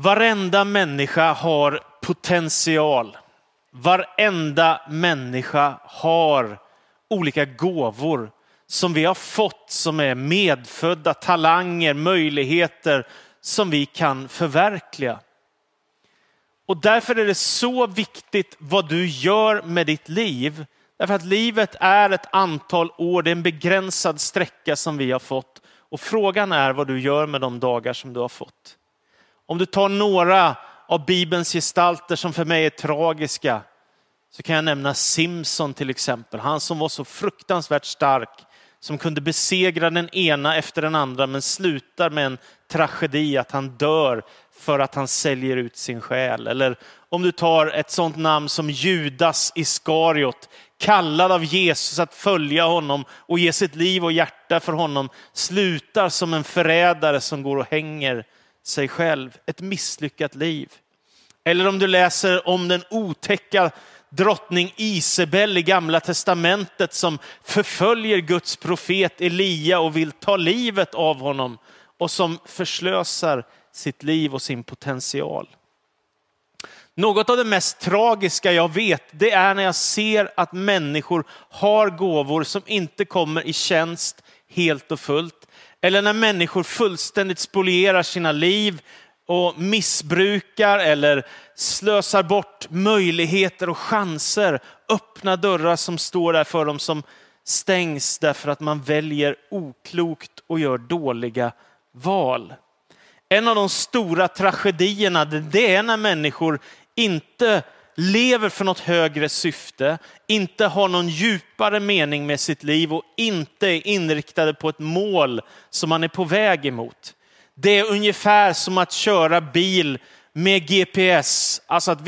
Varenda människa har potential. Varenda människa har olika gåvor som vi har fått som är medfödda talanger, möjligheter som vi kan förverkliga. Och därför är det så viktigt vad du gör med ditt liv. Därför att livet är ett antal år, det är en begränsad sträcka som vi har fått. Och frågan är vad du gör med de dagar som du har fått. Om du tar några av Bibelns gestalter som för mig är tragiska, så kan jag nämna Simson till exempel. Han som var så fruktansvärt stark, som kunde besegra den ena efter den andra, men slutar med en tragedi att han dör för att han säljer ut sin själ. Eller om du tar ett sånt namn som Judas Iskariot, kallad av Jesus att följa honom och ge sitt liv och hjärta för honom, slutar som en förrädare som går och hänger sig själv. Ett misslyckat liv. Eller om du läser om den otäcka drottning Isabel i gamla testamentet som förföljer Guds profet Elia och vill ta livet av honom och som förslösar sitt liv och sin potential. Något av det mest tragiska jag vet, det är när jag ser att människor har gåvor som inte kommer i tjänst helt och fullt. Eller när människor fullständigt spolierar sina liv och missbrukar eller slösar bort möjligheter och chanser. Öppna dörrar som står där för dem som stängs därför att man väljer oklokt och gör dåliga val. En av de stora tragedierna det är när människor inte lever för något högre syfte, inte har någon djupare mening med sitt liv och inte är inriktade på ett mål som man är på väg emot. Det är ungefär som att köra bil med GPS, alltså att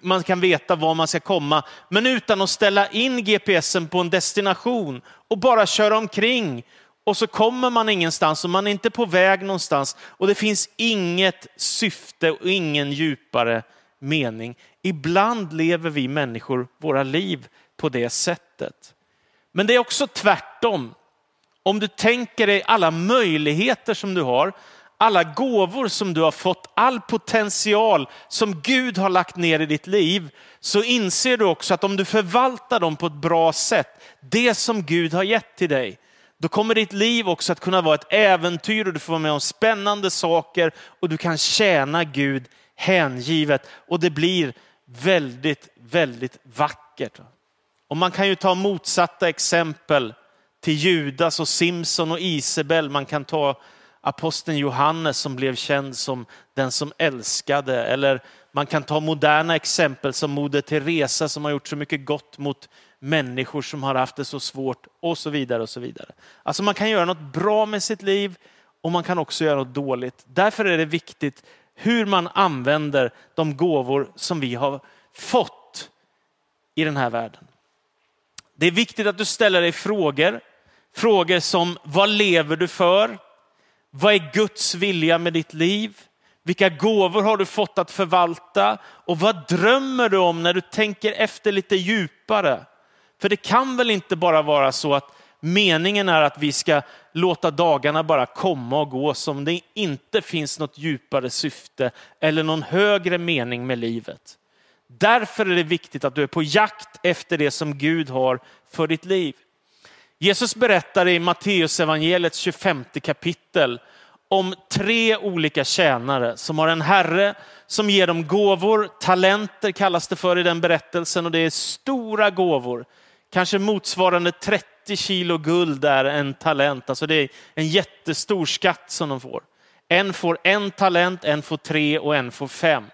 man kan veta var man ska komma, men utan att ställa in GPSen på en destination och bara köra omkring. Och så kommer man ingenstans och man är inte på väg någonstans och det finns inget syfte och ingen djupare mening. Ibland lever vi människor våra liv på det sättet. Men det är också tvärtom. Om du tänker dig alla möjligheter som du har, alla gåvor som du har fått, all potential som Gud har lagt ner i ditt liv, så inser du också att om du förvaltar dem på ett bra sätt, det som Gud har gett till dig, då kommer ditt liv också att kunna vara ett äventyr och du får vara med om spännande saker och du kan tjäna Gud hängivet och det blir väldigt, väldigt vackert. Och man kan ju ta motsatta exempel till Judas och Simson och Isabel. Man kan ta aposteln Johannes som blev känd som den som älskade. Eller man kan ta moderna exempel som Moder Teresa som har gjort så mycket gott mot människor som har haft det så svårt och så vidare. och så vidare. Alltså man kan göra något bra med sitt liv och man kan också göra något dåligt. Därför är det viktigt hur man använder de gåvor som vi har fått i den här världen. Det är viktigt att du ställer dig frågor. Frågor som vad lever du för? Vad är Guds vilja med ditt liv? Vilka gåvor har du fått att förvalta? Och vad drömmer du om när du tänker efter lite djupare? För det kan väl inte bara vara så att meningen är att vi ska låta dagarna bara komma och gå som det inte finns något djupare syfte eller någon högre mening med livet. Därför är det viktigt att du är på jakt efter det som Gud har för ditt liv. Jesus berättar i Matteus evangeliets 25 kapitel om tre olika tjänare som har en herre som ger dem gåvor, talenter kallas det för i den berättelsen och det är stora gåvor. Kanske motsvarande 30 kilo guld är en talent, alltså det är en jättestor skatt som de får. En får en talent, en får tre och en får fem.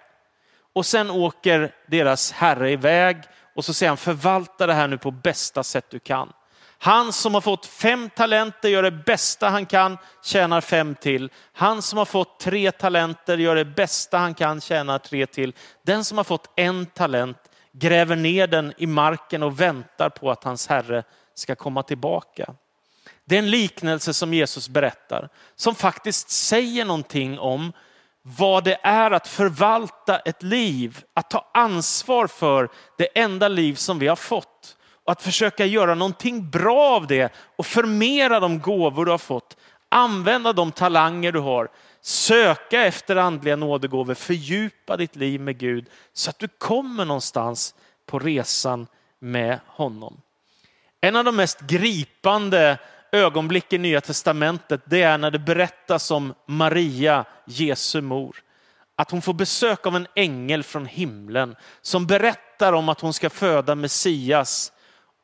Och sen åker deras herre iväg och så säger han förvalta det här nu på bästa sätt du kan. Han som har fått fem talenter gör det bästa han kan, tjänar fem till. Han som har fått tre talenter gör det bästa han kan, tjänar tre till. Den som har fått en talent gräver ner den i marken och väntar på att hans herre ska komma tillbaka. Det är en liknelse som Jesus berättar som faktiskt säger någonting om vad det är att förvalta ett liv, att ta ansvar för det enda liv som vi har fått och att försöka göra någonting bra av det och förmera de gåvor du har fått. Använda de talanger du har söka efter andliga nådegåvor, fördjupa ditt liv med Gud så att du kommer någonstans på resan med honom. En av de mest gripande ögonblick i Nya Testamentet, det är när det berättas om Maria, Jesu mor. Att hon får besök av en ängel från himlen som berättar om att hon ska föda Messias.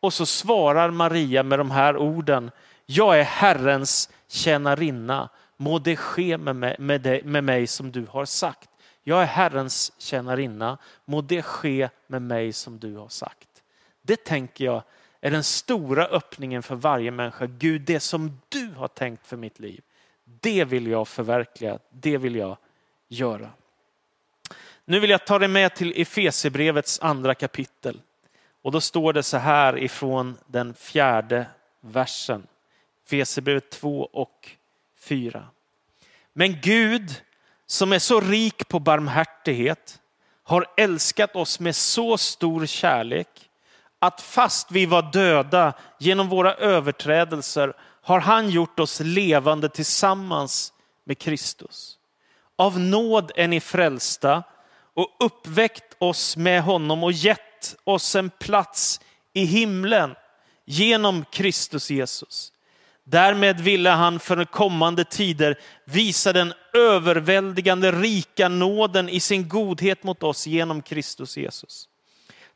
Och så svarar Maria med de här orden. Jag är Herrens tjänarinna. Må det ske med mig, med, dig, med mig som du har sagt. Jag är Herrens tjänarinna. Må det ske med mig som du har sagt. Det tänker jag är den stora öppningen för varje människa. Gud, det som du har tänkt för mitt liv, det vill jag förverkliga, det vill jag göra. Nu vill jag ta dig med till Efesebrevets andra kapitel. Och då står det så här ifrån den fjärde versen. Efesierbrevet 2 och 4. Men Gud som är så rik på barmhärtighet har älskat oss med så stor kärlek att fast vi var döda genom våra överträdelser har han gjort oss levande tillsammans med Kristus. Av nåd är ni frälsta och uppväckt oss med honom och gett oss en plats i himlen genom Kristus Jesus. Därmed ville han för kommande tider visa den överväldigande rika nåden i sin godhet mot oss genom Kristus Jesus.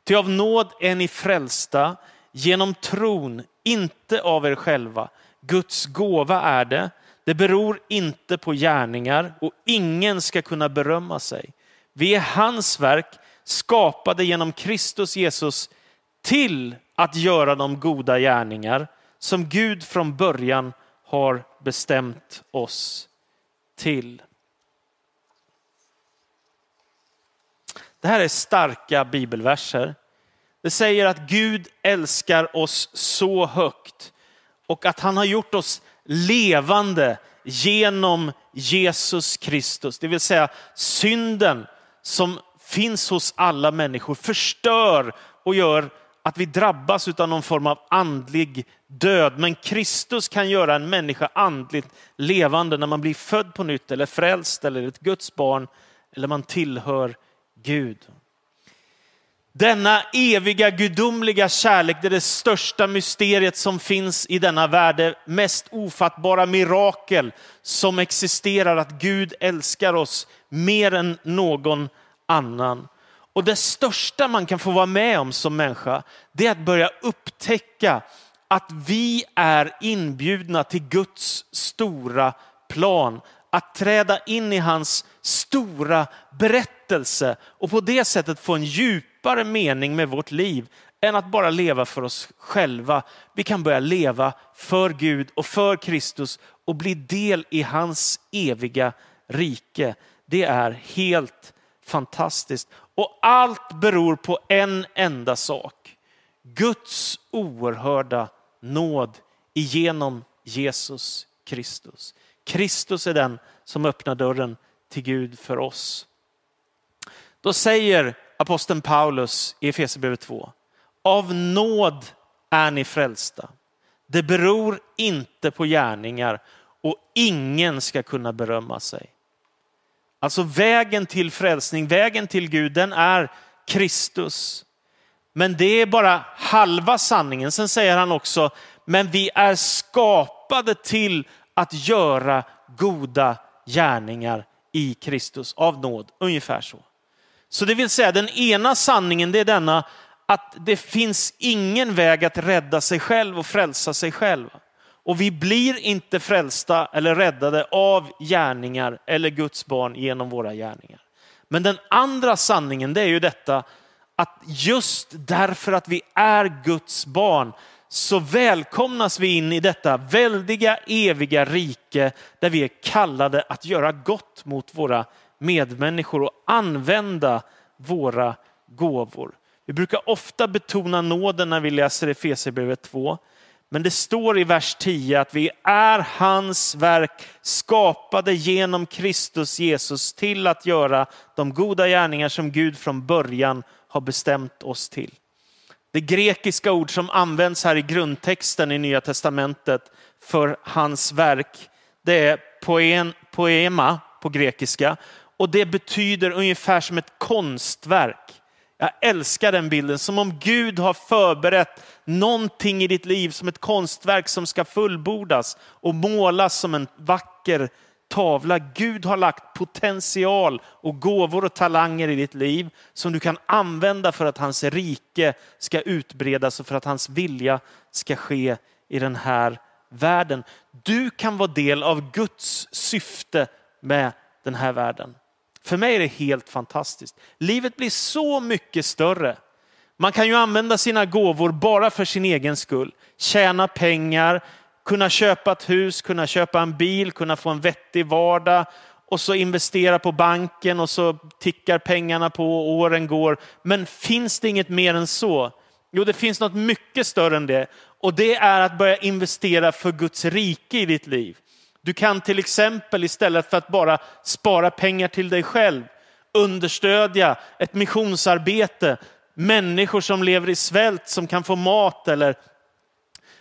Ty av nåd är ni frälsta genom tron, inte av er själva. Guds gåva är det. Det beror inte på gärningar och ingen ska kunna berömma sig. Vi är hans verk, skapade genom Kristus Jesus till att göra de goda gärningar som Gud från början har bestämt oss till. Det här är starka bibelverser. Det säger att Gud älskar oss så högt och att han har gjort oss levande genom Jesus Kristus. Det vill säga synden som finns hos alla människor förstör och gör att vi drabbas av någon form av andlig död. Men Kristus kan göra en människa andligt levande när man blir född på nytt eller frälst eller ett Guds barn eller man tillhör Gud. Denna eviga gudomliga kärlek, det är det största mysteriet som finns i denna värld, det mest ofattbara mirakel som existerar, att Gud älskar oss mer än någon annan. Och det största man kan få vara med om som människa, det är att börja upptäcka att vi är inbjudna till Guds stora plan. Att träda in i hans stora berättelse och på det sättet få en djupare mening med vårt liv än att bara leva för oss själva. Vi kan börja leva för Gud och för Kristus och bli del i hans eviga rike. Det är helt fantastiskt. Och allt beror på en enda sak. Guds oerhörda nåd igenom Jesus Kristus. Kristus är den som öppnar dörren till Gud för oss. Då säger aposteln Paulus i Efesierbrevet 2. Av nåd är ni frälsta. Det beror inte på gärningar och ingen ska kunna berömma sig. Alltså vägen till frälsning, vägen till Gud, den är Kristus. Men det är bara halva sanningen. Sen säger han också, men vi är skapade till att göra goda gärningar i Kristus av nåd. Ungefär så. Så det vill säga den ena sanningen det är denna att det finns ingen väg att rädda sig själv och frälsa sig själv. Och vi blir inte frälsta eller räddade av gärningar eller Guds barn genom våra gärningar. Men den andra sanningen det är ju detta att just därför att vi är Guds barn så välkomnas vi in i detta väldiga eviga rike där vi är kallade att göra gott mot våra medmänniskor och använda våra gåvor. Vi brukar ofta betona nåden när vi läser Efesierbrevet 2. Men det står i vers 10 att vi är hans verk skapade genom Kristus Jesus till att göra de goda gärningar som Gud från början har bestämt oss till. Det grekiska ord som används här i grundtexten i Nya Testamentet för hans verk, det är poen, poema på grekiska och det betyder ungefär som ett konstverk. Jag älskar den bilden, som om Gud har förberett någonting i ditt liv som ett konstverk som ska fullbordas och målas som en vacker tavla. Gud har lagt potential och gåvor och talanger i ditt liv som du kan använda för att hans rike ska utbredas och för att hans vilja ska ske i den här världen. Du kan vara del av Guds syfte med den här världen. För mig är det helt fantastiskt. Livet blir så mycket större. Man kan ju använda sina gåvor bara för sin egen skull. Tjäna pengar, kunna köpa ett hus, kunna köpa en bil, kunna få en vettig vardag och så investera på banken och så tickar pengarna på och åren går. Men finns det inget mer än så? Jo, det finns något mycket större än det och det är att börja investera för Guds rike i ditt liv. Du kan till exempel istället för att bara spara pengar till dig själv understödja ett missionsarbete, människor som lever i svält som kan få mat eller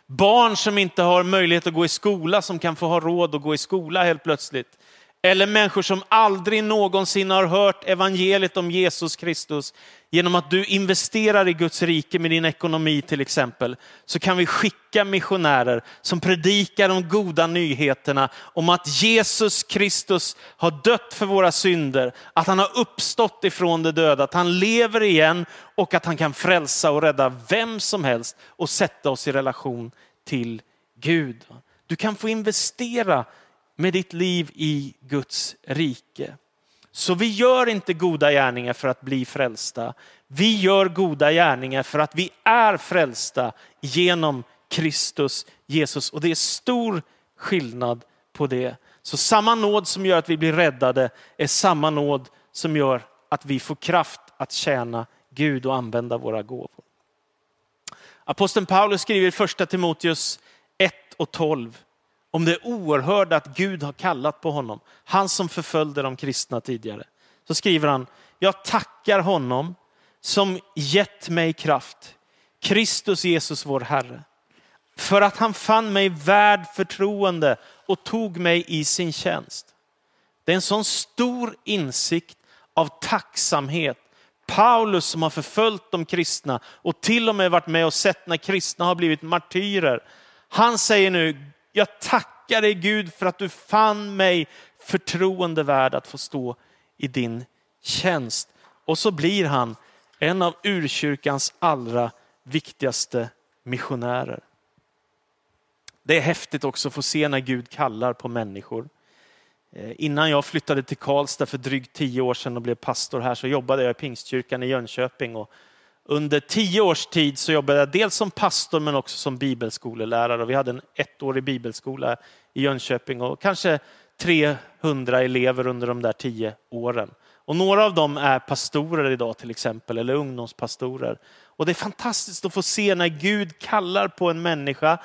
barn som inte har möjlighet att gå i skola som kan få ha råd att gå i skola helt plötsligt. Eller människor som aldrig någonsin har hört evangeliet om Jesus Kristus. Genom att du investerar i Guds rike med din ekonomi till exempel, så kan vi skicka missionärer som predikar de goda nyheterna om att Jesus Kristus har dött för våra synder, att han har uppstått ifrån de döda, att han lever igen och att han kan frälsa och rädda vem som helst och sätta oss i relation till Gud. Du kan få investera med ditt liv i Guds rike. Så vi gör inte goda gärningar för att bli frälsta. Vi gör goda gärningar för att vi är frälsta genom Kristus Jesus. Och det är stor skillnad på det. Så samma nåd som gör att vi blir räddade är samma nåd som gör att vi får kraft att tjäna Gud och använda våra gåvor. Aposteln Paulus skriver i första Timoteus 1 och 12 om det oerhörda att Gud har kallat på honom. Han som förföljde de kristna tidigare. Så skriver han, jag tackar honom som gett mig kraft, Kristus Jesus vår Herre. För att han fann mig värd förtroende och tog mig i sin tjänst. Det är en sån stor insikt av tacksamhet. Paulus som har förföljt de kristna och till och med varit med och sett när kristna har blivit martyrer. Han säger nu, jag tackar dig Gud för att du fann mig förtroende värd att få stå i din tjänst. Och så blir han en av urkyrkans allra viktigaste missionärer. Det är häftigt också att få se när Gud kallar på människor. Eh, innan jag flyttade till Karlstad för drygt tio år sedan och blev pastor här så jobbade jag i Pingstkyrkan i Jönköping. Och under tio års tid så jobbade jag dels som pastor men också som bibelskolelärare. Vi hade en ettårig bibelskola i Jönköping och kanske 300 elever under de där tio åren. Och några av dem är pastorer idag till exempel, eller ungdomspastorer. Och det är fantastiskt att få se när Gud kallar på en människa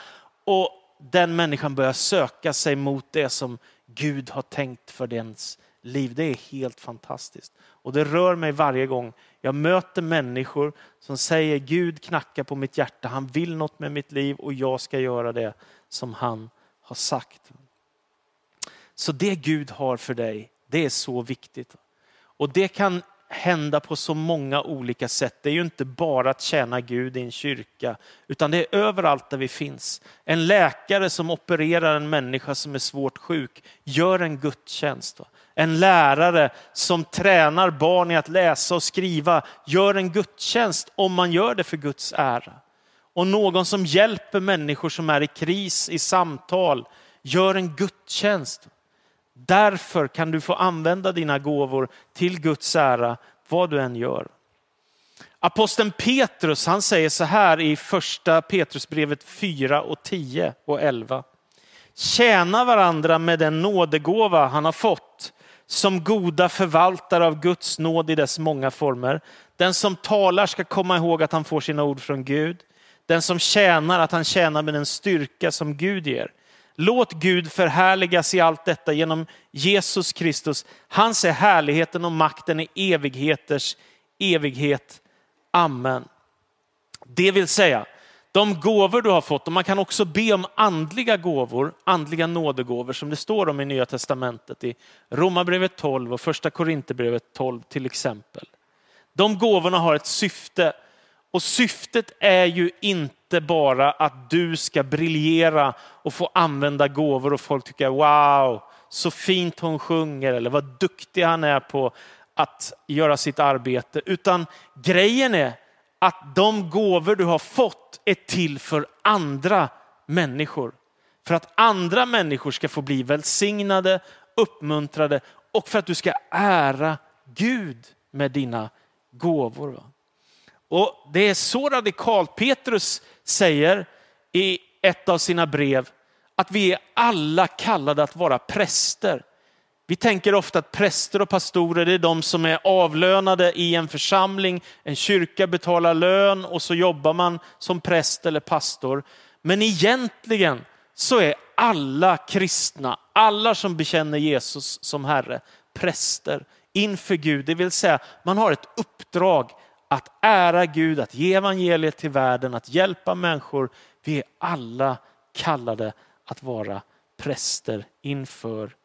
och den människan börjar söka sig mot det som Gud har tänkt för dens liv. Det är helt fantastiskt. Och det rör mig varje gång jag möter människor som säger Gud knackar på mitt hjärta, han vill något med mitt liv och jag ska göra det som han har sagt. Så det Gud har för dig, det är så viktigt. Och det kan hända på så många olika sätt. Det är ju inte bara att tjäna Gud i en kyrka, utan det är överallt där vi finns. En läkare som opererar en människa som är svårt sjuk gör en gudstjänst. En lärare som tränar barn i att läsa och skriva gör en gudstjänst om man gör det för Guds ära. Och någon som hjälper människor som är i kris, i samtal, gör en gudstjänst. Därför kan du få använda dina gåvor till Guds ära, vad du än gör. Aposteln Petrus han säger så här i första Petrusbrevet 4 och 10 och 11. Tjäna varandra med den nådegåva han har fått som goda förvaltare av Guds nåd i dess många former. Den som talar ska komma ihåg att han får sina ord från Gud. Den som tjänar att han tjänar med den styrka som Gud ger. Låt Gud förhärligas i allt detta genom Jesus Kristus. Hans är härligheten och makten i evigheters evighet. Amen. Det vill säga, de gåvor du har fått, och man kan också be om andliga gåvor, andliga nådegåvor som det står om i Nya Testamentet i Romarbrevet 12 och första Korinthierbrevet 12 till exempel. De gåvorna har ett syfte och syftet är ju inte bara att du ska briljera och få använda gåvor och folk tycker wow, så fint hon sjunger eller vad duktig han är på att göra sitt arbete. Utan grejen är att de gåvor du har fått är till för andra människor. För att andra människor ska få bli välsignade, uppmuntrade och för att du ska ära Gud med dina gåvor. Och Det är så radikalt Petrus säger i ett av sina brev att vi är alla kallade att vara präster. Vi tänker ofta att präster och pastorer är de som är avlönade i en församling. En kyrka betalar lön och så jobbar man som präst eller pastor. Men egentligen så är alla kristna, alla som bekänner Jesus som Herre, präster inför Gud. Det vill säga man har ett uppdrag att ära Gud, att ge evangeliet till världen, att hjälpa människor. Vi är alla kallade att vara präster inför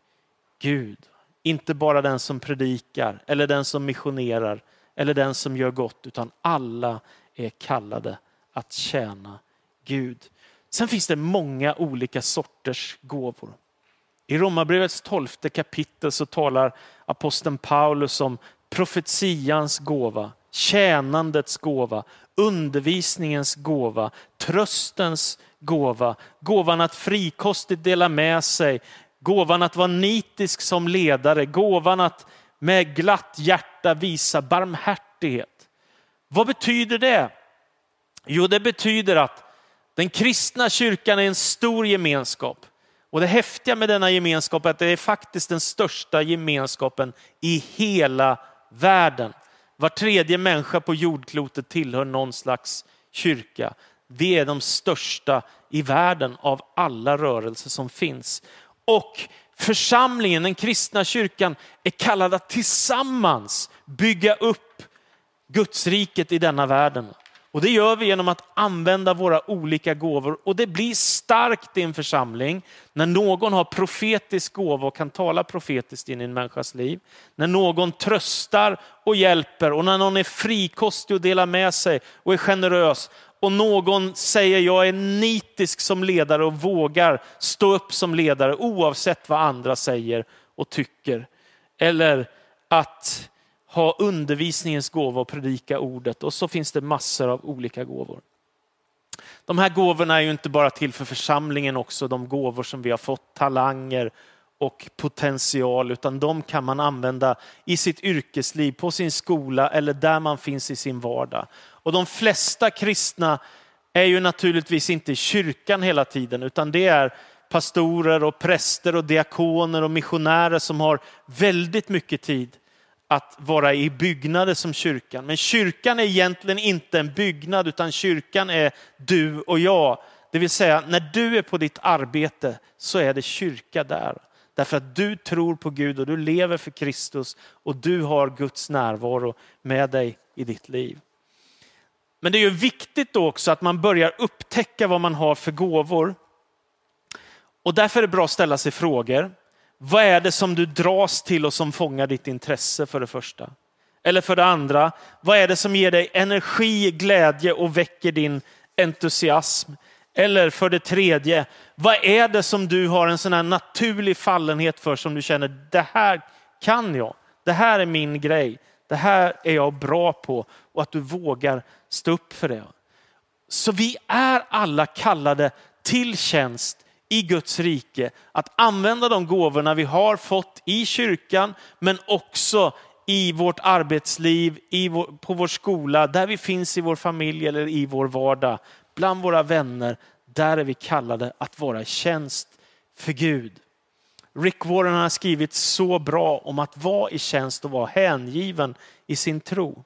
Gud. Inte bara den som predikar eller den som missionerar eller den som gör gott, utan alla är kallade att tjäna Gud. Sen finns det många olika sorters gåvor. I Romarbrevets tolfte kapitel så talar aposteln Paulus om profetians gåva, tjänandets gåva, undervisningens gåva, tröstens gåva, gåvan att frikostigt dela med sig, gåvan att vara nitisk som ledare, gåvan att med glatt hjärta visa barmhärtighet. Vad betyder det? Jo, det betyder att den kristna kyrkan är en stor gemenskap. Och det häftiga med denna gemenskap är att det är faktiskt den största gemenskapen i hela världen. Var tredje människa på jordklotet tillhör någon slags kyrka. Vi är de största i världen av alla rörelser som finns. Och församlingen, den kristna kyrkan, är kallad att tillsammans bygga upp Gudsriket i denna världen. Och det gör vi genom att använda våra olika gåvor. Och det blir starkt i en församling när någon har profetisk gåva och kan tala profetiskt in i en människas liv. När någon tröstar och hjälper och när någon är frikostig och delar med sig och är generös. Och någon säger jag är nitisk som ledare och vågar stå upp som ledare oavsett vad andra säger och tycker. Eller att ha undervisningens gåva och predika ordet. Och så finns det massor av olika gåvor. De här gåvorna är ju inte bara till för församlingen också, de gåvor som vi har fått, talanger och potential, utan de kan man använda i sitt yrkesliv, på sin skola eller där man finns i sin vardag. Och de flesta kristna är ju naturligtvis inte i kyrkan hela tiden, utan det är pastorer och präster och diakoner och missionärer som har väldigt mycket tid att vara i byggnader som kyrkan. Men kyrkan är egentligen inte en byggnad utan kyrkan är du och jag. Det vill säga när du är på ditt arbete så är det kyrka där. Därför att du tror på Gud och du lever för Kristus och du har Guds närvaro med dig i ditt liv. Men det är ju viktigt då också att man börjar upptäcka vad man har för gåvor. Och därför är det bra att ställa sig frågor. Vad är det som du dras till och som fångar ditt intresse för det första? Eller för det andra, vad är det som ger dig energi, glädje och väcker din entusiasm? Eller för det tredje, vad är det som du har en sån här naturlig fallenhet för som du känner, det här kan jag, det här är min grej, det här är jag bra på och att du vågar stå upp för det. Så vi är alla kallade till tjänst i Guds rike, att använda de gåvorna vi har fått i kyrkan, men också i vårt arbetsliv, i vår, på vår skola, där vi finns i vår familj eller i vår vardag, bland våra vänner. Där är vi kallade att vara i tjänst för Gud. Rick Warren har skrivit så bra om att vara i tjänst och vara hängiven i sin tro.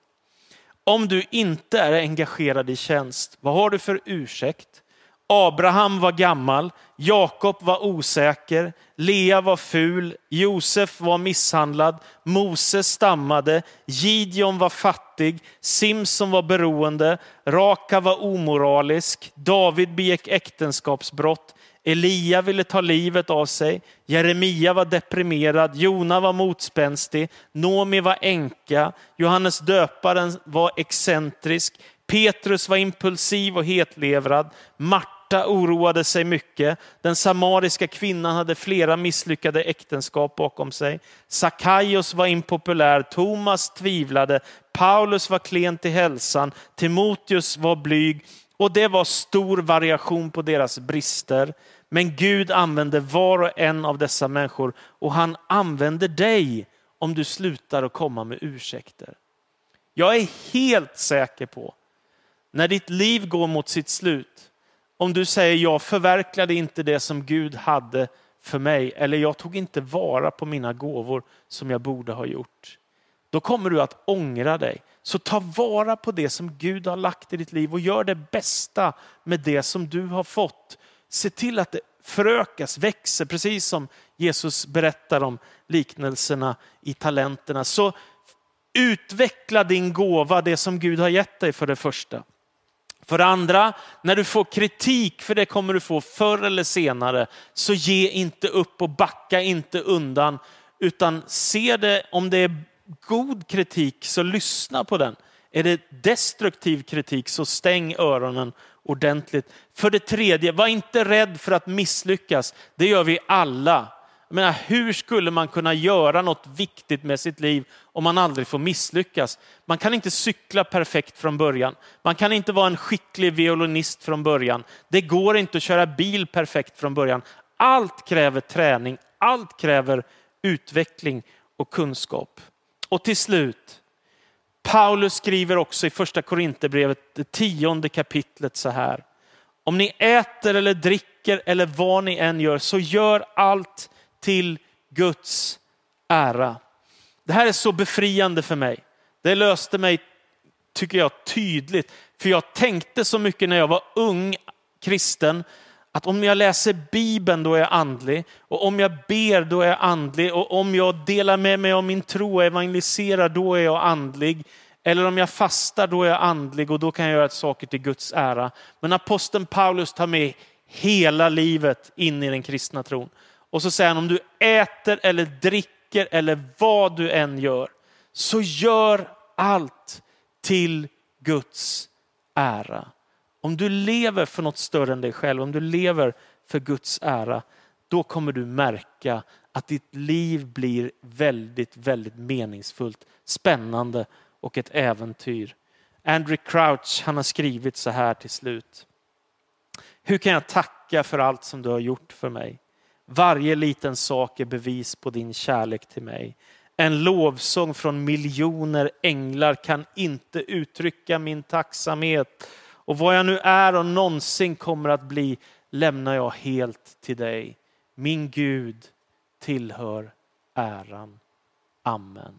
Om du inte är engagerad i tjänst, vad har du för ursäkt? Abraham var gammal, Jakob var osäker, Lea var ful, Josef var misshandlad, Moses stammade, Gideon var fattig, Simson var beroende, Raka var omoralisk, David begick äktenskapsbrott, Elia ville ta livet av sig, Jeremia var deprimerad, Jona var motspänstig, Nomi var änka, Johannes döparen var excentrisk, Petrus var impulsiv och hetlevrad, Marta oroade sig mycket, den samariska kvinnan hade flera misslyckade äktenskap bakom sig, Sakaios var impopulär, Thomas tvivlade, Paulus var klen till hälsan, Timoteus var blyg, och det var stor variation på deras brister. Men Gud använder var och en av dessa människor och han använder dig om du slutar att komma med ursäkter. Jag är helt säker på, när ditt liv går mot sitt slut, om du säger jag förverkligade inte det som Gud hade för mig eller jag tog inte vara på mina gåvor som jag borde ha gjort. Då kommer du att ångra dig. Så ta vara på det som Gud har lagt i ditt liv och gör det bästa med det som du har fått. Se till att det förökas, växer, precis som Jesus berättar om liknelserna i talenterna. Så utveckla din gåva, det som Gud har gett dig för det första. För det andra, när du får kritik, för det kommer du få förr eller senare, så ge inte upp och backa inte undan, utan se det om det är god kritik så lyssna på den. Är det destruktiv kritik så stäng öronen ordentligt. För det tredje, var inte rädd för att misslyckas. Det gör vi alla. Jag menar, hur skulle man kunna göra något viktigt med sitt liv om man aldrig får misslyckas? Man kan inte cykla perfekt från början. Man kan inte vara en skicklig violinist från början. Det går inte att köra bil perfekt från början. Allt kräver träning, allt kräver utveckling och kunskap. Och till slut, Paulus skriver också i första Korinthierbrevet, det tionde kapitlet så här. Om ni äter eller dricker eller vad ni än gör, så gör allt till Guds ära. Det här är så befriande för mig. Det löste mig, tycker jag, tydligt. För jag tänkte så mycket när jag var ung kristen, att om jag läser Bibeln då är jag andlig och om jag ber då är jag andlig och om jag delar med mig av min tro och evangeliserar då är jag andlig. Eller om jag fastar då är jag andlig och då kan jag göra saker till Guds ära. Men aposteln Paulus tar med hela livet in i den kristna tron. Och så säger han om du äter eller dricker eller vad du än gör så gör allt till Guds ära. Om du lever för något större än dig själv, om du lever för Guds ära, då kommer du märka att ditt liv blir väldigt, väldigt meningsfullt, spännande och ett äventyr. Andrew Crouch, han har skrivit så här till slut. Hur kan jag tacka för allt som du har gjort för mig? Varje liten sak är bevis på din kärlek till mig. En lovsång från miljoner änglar kan inte uttrycka min tacksamhet. Och vad jag nu är och någonsin kommer att bli lämnar jag helt till dig. Min Gud tillhör äran. Amen.